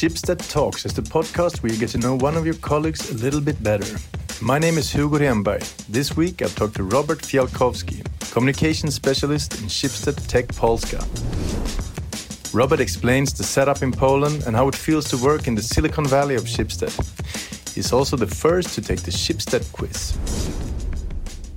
Schibsted Talks is the podcast where you get to know one of your colleagues a little bit better. My name is Hugo Renberg. This week I've talked to Robert Fialkowski, communication specialist in Schibsted Tech Polska. Robert explains the setup in Poland and how it feels to work in the Silicon Valley of Schibsted. He's also the first to take the Schibsted quiz.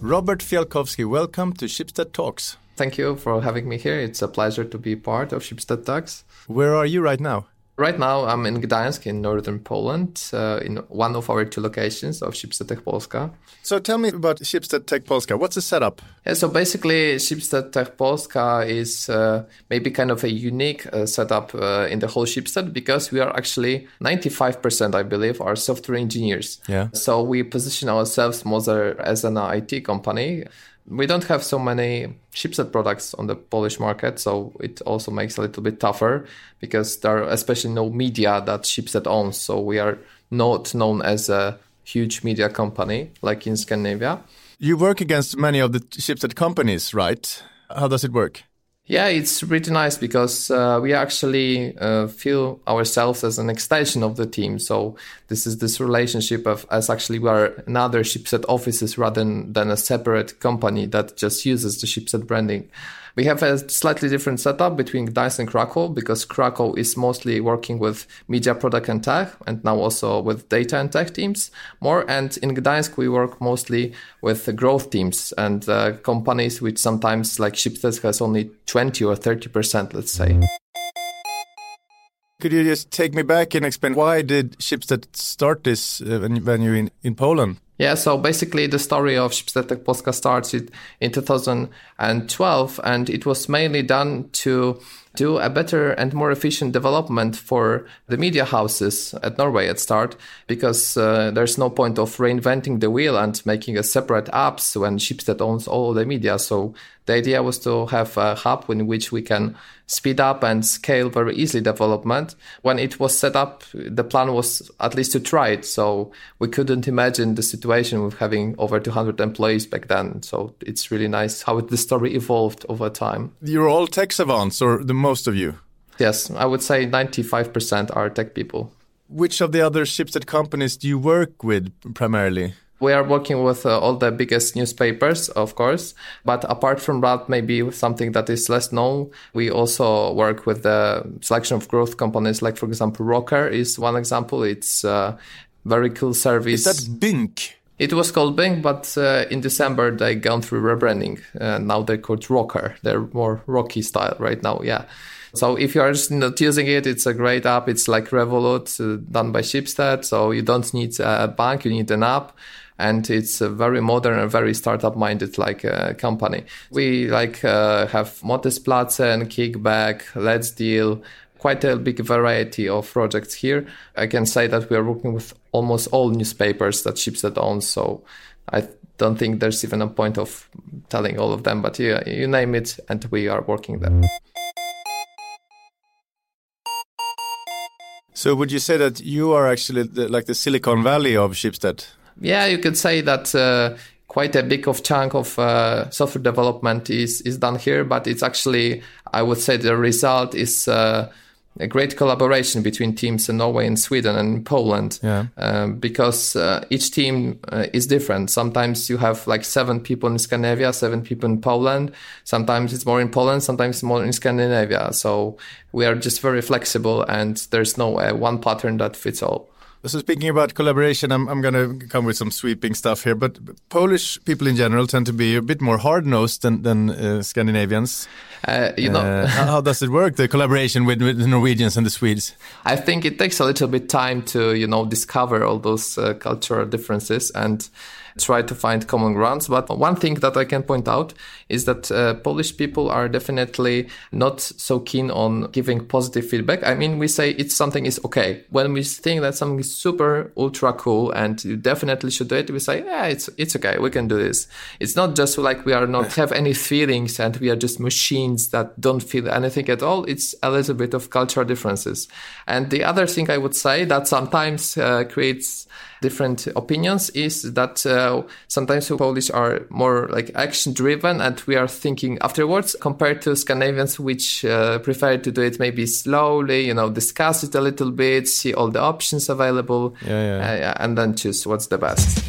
Robert Fialkowski, welcome to Schibsted Talks. Thank you for having me here. It's a pleasure to be part of Schibsted Talks. Where are you right now? Right now, I'm in Gdańsk in northern Poland, uh, in one of our two locations of Schibsted Tech Polska. So tell me about Schibsted Tech Polska. What's the setup? Yeah, so basically, Schibsted Tech Polska is uh, maybe kind of a unique uh, setup uh, in the whole Schibsted because we are actually 95%, I believe, are software engineers. Yeah. So we position ourselves more as an IT company we don't have so many Schibsted products on the Polish market, so it also makes a little bit tougher because there are especially no media that Schibsted owns. So we are not known as a huge media company like in Scandinavia. You work against many of the Schibsted companies, right? How does it work? Yeah, it's really nice because uh, we actually uh, feel ourselves as an extension of the team. So this is this relationship of as actually we are another Schibsted offices rather than, than a separate company that just uses the Schibsted branding. We have a slightly different setup between Gdańsk and Krakow because Krakow is mostly working with media product and tech and now also with data and tech teams more. And in Gdańsk, we work mostly with the growth teams and uh, companies which sometimes like Schibsted has only 20 or 30%, let's say. Could you just take me back and explain why did Schibsted start this uh, when, you in, in Poland? Yeah, so basically the story of Schibsted Polska starts in 2012 and it was mainly done to do a better and more efficient development for the media houses at Norway at start because uh, there's no point of reinventing the wheel and making a separate apps when Schibsted owns all the media. So the idea was to have a hub in which we can speed up and scale very easily development. When it was set up, the plan was at least to try it. So we couldn't imagine the situation with having over 200 employees back then. So it's really nice how the story evolved over time. You're all tech savants, or the most of you? Yes, I would say 95% are tech people. Which of the other Schibsted companies do you work with primarily? We are working with uh, all the biggest newspapers, of course, but apart from that, maybe something that is less known, we also work with the selection of growth companies. Like, for example, Rocker is one example. It's a very cool service. Is that Bynk? It was called Bynk, but uh, in December they gone through rebranding. Uh, now they're called Rocker. They're more rocky style right now. Yeah. So if you are just not using it, it's a great app. It's like Revolut uh, done by Schibsted. So you don't need a bank, you need an app and it's a very modern and very startup minded like uh, company. We like uh, have and Kickback, Let's Deal, quite a big variety of projects here. I can say that we are working with almost all newspapers that Schibsted owns, so I don't think there's even a point of telling all of them, but yeah, you name it, and we are working there. So, would you say that you are actually the, like the Silicon Valley of Schibsted? Yeah, you could say that uh, quite a big of chunk of uh, software development is is done here, but it's actually I would say the result is. Uh, a great collaboration between teams in Norway and Sweden and Poland. Yeah. Um, because uh, each team uh, is different. Sometimes you have like seven people in Scandinavia, seven people in Poland. Sometimes it's more in Poland, sometimes more in Scandinavia. So we are just very flexible and there's no uh, one pattern that fits all. So speaking about collaboration, I'm, I'm going to come with some sweeping stuff here, but Polish people in general tend to be a bit more hard-nosed than, than uh, Scandinavians. Uh, you know, uh, how does it work? The collaboration with, with, the Norwegians and the Swedes. I think it takes a little bit time to you know discover all those uh, cultural differences and try to find common grounds. But one thing that I can point out is that uh, Polish people are definitely not so keen on giving positive feedback. I mean, we say it's something is okay. When we think that something is super ultra cool and you definitely should do it, we say, yeah, it's it's okay. We can do this. It's not just like we are not have any feelings and we are just machines that don't feel anything at all. It's a little bit of cultural differences. And the other thing I would say that sometimes uh, creates different opinions is that uh, uh, sometimes Polish are more like action driven and we are thinking afterwards compared to Scandinavians, which uh, prefer to do it maybe slowly, you know, discuss it a little bit, see all the options available, Yeah, yeah. uh, and then choose what's the best.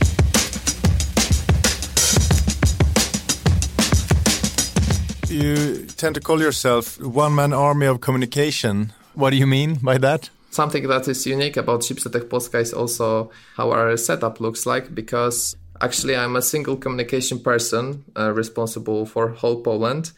You tend to call yourself one man army of communication. What do you mean by that? Something that is unique about Schibsted Tech Polska is also how our setup looks like because actually I'm a single communication person uh, responsible for whole Poland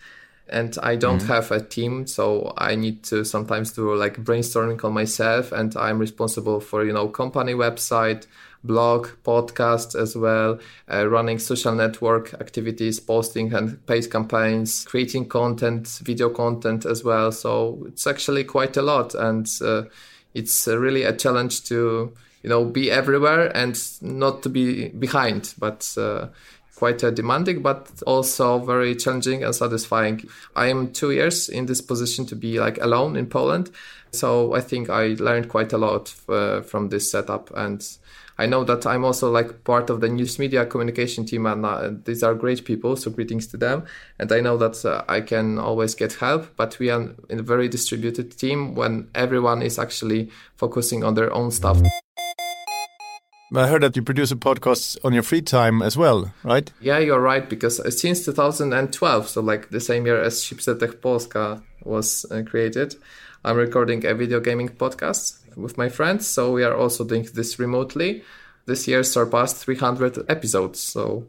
and I don't have a team so I need to sometimes do like brainstorming on myself and I'm responsible for you know company website blog podcast as well uh, running social network activities posting and paid campaigns creating content video content as well. So it's actually quite a lot and uh, it's uh, really a challenge to you know be everywhere and not to be behind but uh, quite uh, demanding but also very challenging and satisfying. I am two years in this position to be like alone in poland so i think i learned quite a lot uh, from this setup and I know that I'm also like part of the news media communication team, and uh, these are great people. So greetings to them. And I know that uh, I can always get help, but we are in a very distributed team when everyone is actually focusing on their own stuff. I heard that you produce a podcast on your free time as well, right? Yeah, you're right. Because uh, since 2012, so like the same year as Tech Polska was uh, created, I'm recording a video gaming podcast with my friends. So we are also doing this remotely. This year surpassed 300 episodes. So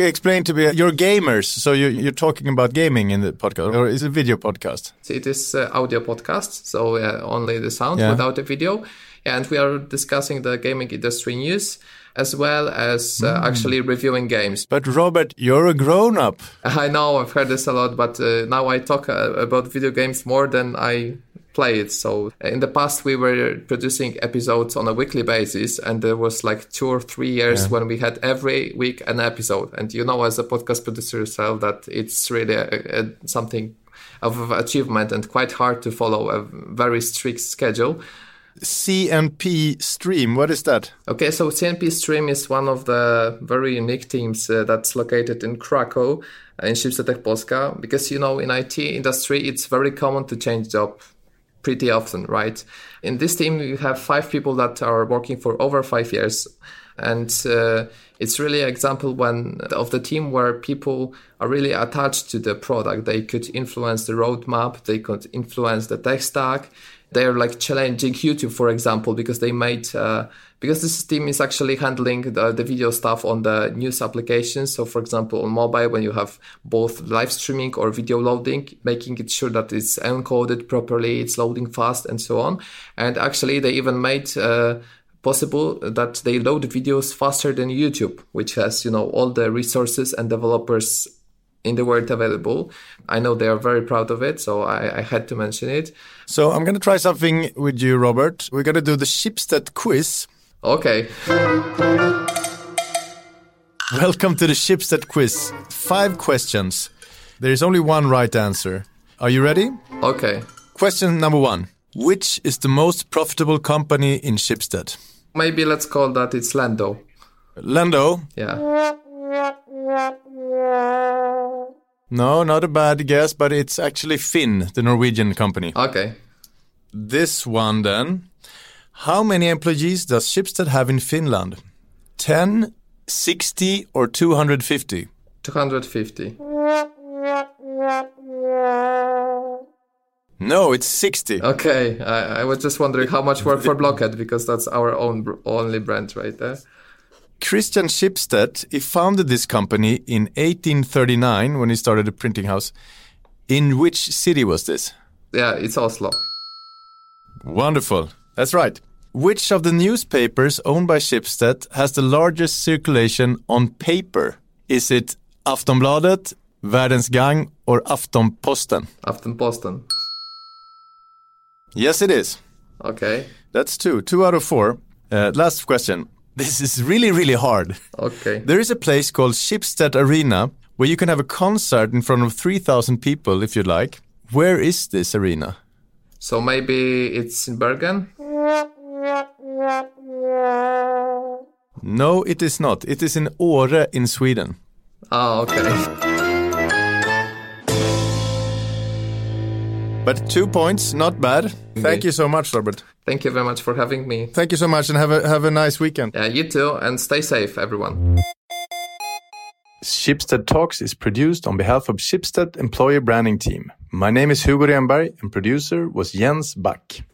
Explain to me, you're gamers, so you, you're talking about gaming in the podcast, or is it a video podcast? it is uh, audio podcast, so uh, only the sound Yeah. without the video. And we are discussing the gaming industry news as well as uh, actually reviewing games. But Robert, you're a grown up. I know I've heard this a lot, but uh, now I talk uh, about video games more than I play it. So uh, in the past, we were producing episodes on a weekly basis, and there was like two or three years when we had every week an episode. And you know, as a podcast producer yourself, that it's really a, a, something of achievement and quite hard to follow a very strict schedule. CNP Stream, what is that? Okay, so CNP Stream is one of the very unique teams uh, that's located in Krakow uh, in Schibsted Tech Polska because you know in IT industry it's very common to change job pretty often, right? In this team you have five people that are working for over five years and uh, it's really an example when of the team where people are really attached to the product. They could influence the roadmap they could influence the tech stack. They're like challenging youtube for example because they made uh, because this team is actually handling the, the video stuff on the news applications. So for example on mobile when you have both live streaming or video loading making it sure that it's encoded properly it's loading fast and so on. And actually they even made uh, possible that they load videos faster than YouTube, which has, you know, all the resources and developers in the world available. I know they are very proud of it, so I, I had to mention it. So I'm going to try something with you, Robert. We're going to do the Schibsted quiz. Okay. Welcome to the Schibsted quiz. Five questions. There is only one right answer. Are you ready? Okay. Question number one. Which is the most profitable company in Schibsted? Maybe let's call that it's Lendo. Lendo? Yeah. No, not a bad guess, but it's actually Finn, the Norwegian company. Okay. This one then. How many employees does Schibsted have in Finland? 10, 60 or 250? 250. No, it's 60. Okay. I, I was just wondering how much work for Blockhead because that's our own only brand right there. Christian Schibsted, he founded this company in 1839 when he started a printing house. In which city was this? Yeah, it's Oslo. Wonderful. That's right. Which of the newspapers owned by Schibsted has the largest circulation on paper? Is it Aftonbladet, Verdens Gang, or Aftonposten? Aftenposten. Yes, it is. Okay. That's two. Two out of four. Uh, last question. This is really, really hard. Okay. There is a place called Schibsted Arena where you can have a concert in front of 3,000 people if you'd like. Where is this arena? So maybe it's in Bergen? No, it is not. It is in Åre in Sweden. Oh, okay. But two points, not bad. Thank you so much, Robert. Thank you very much for having me. Thank you so much, and have a have a nice weekend. Yeah, you too, and stay safe, everyone. Schibsted Talks is produced on behalf of Schibsted Employer Branding Team. My name is Hugo Renberg, and producer was Jens Back.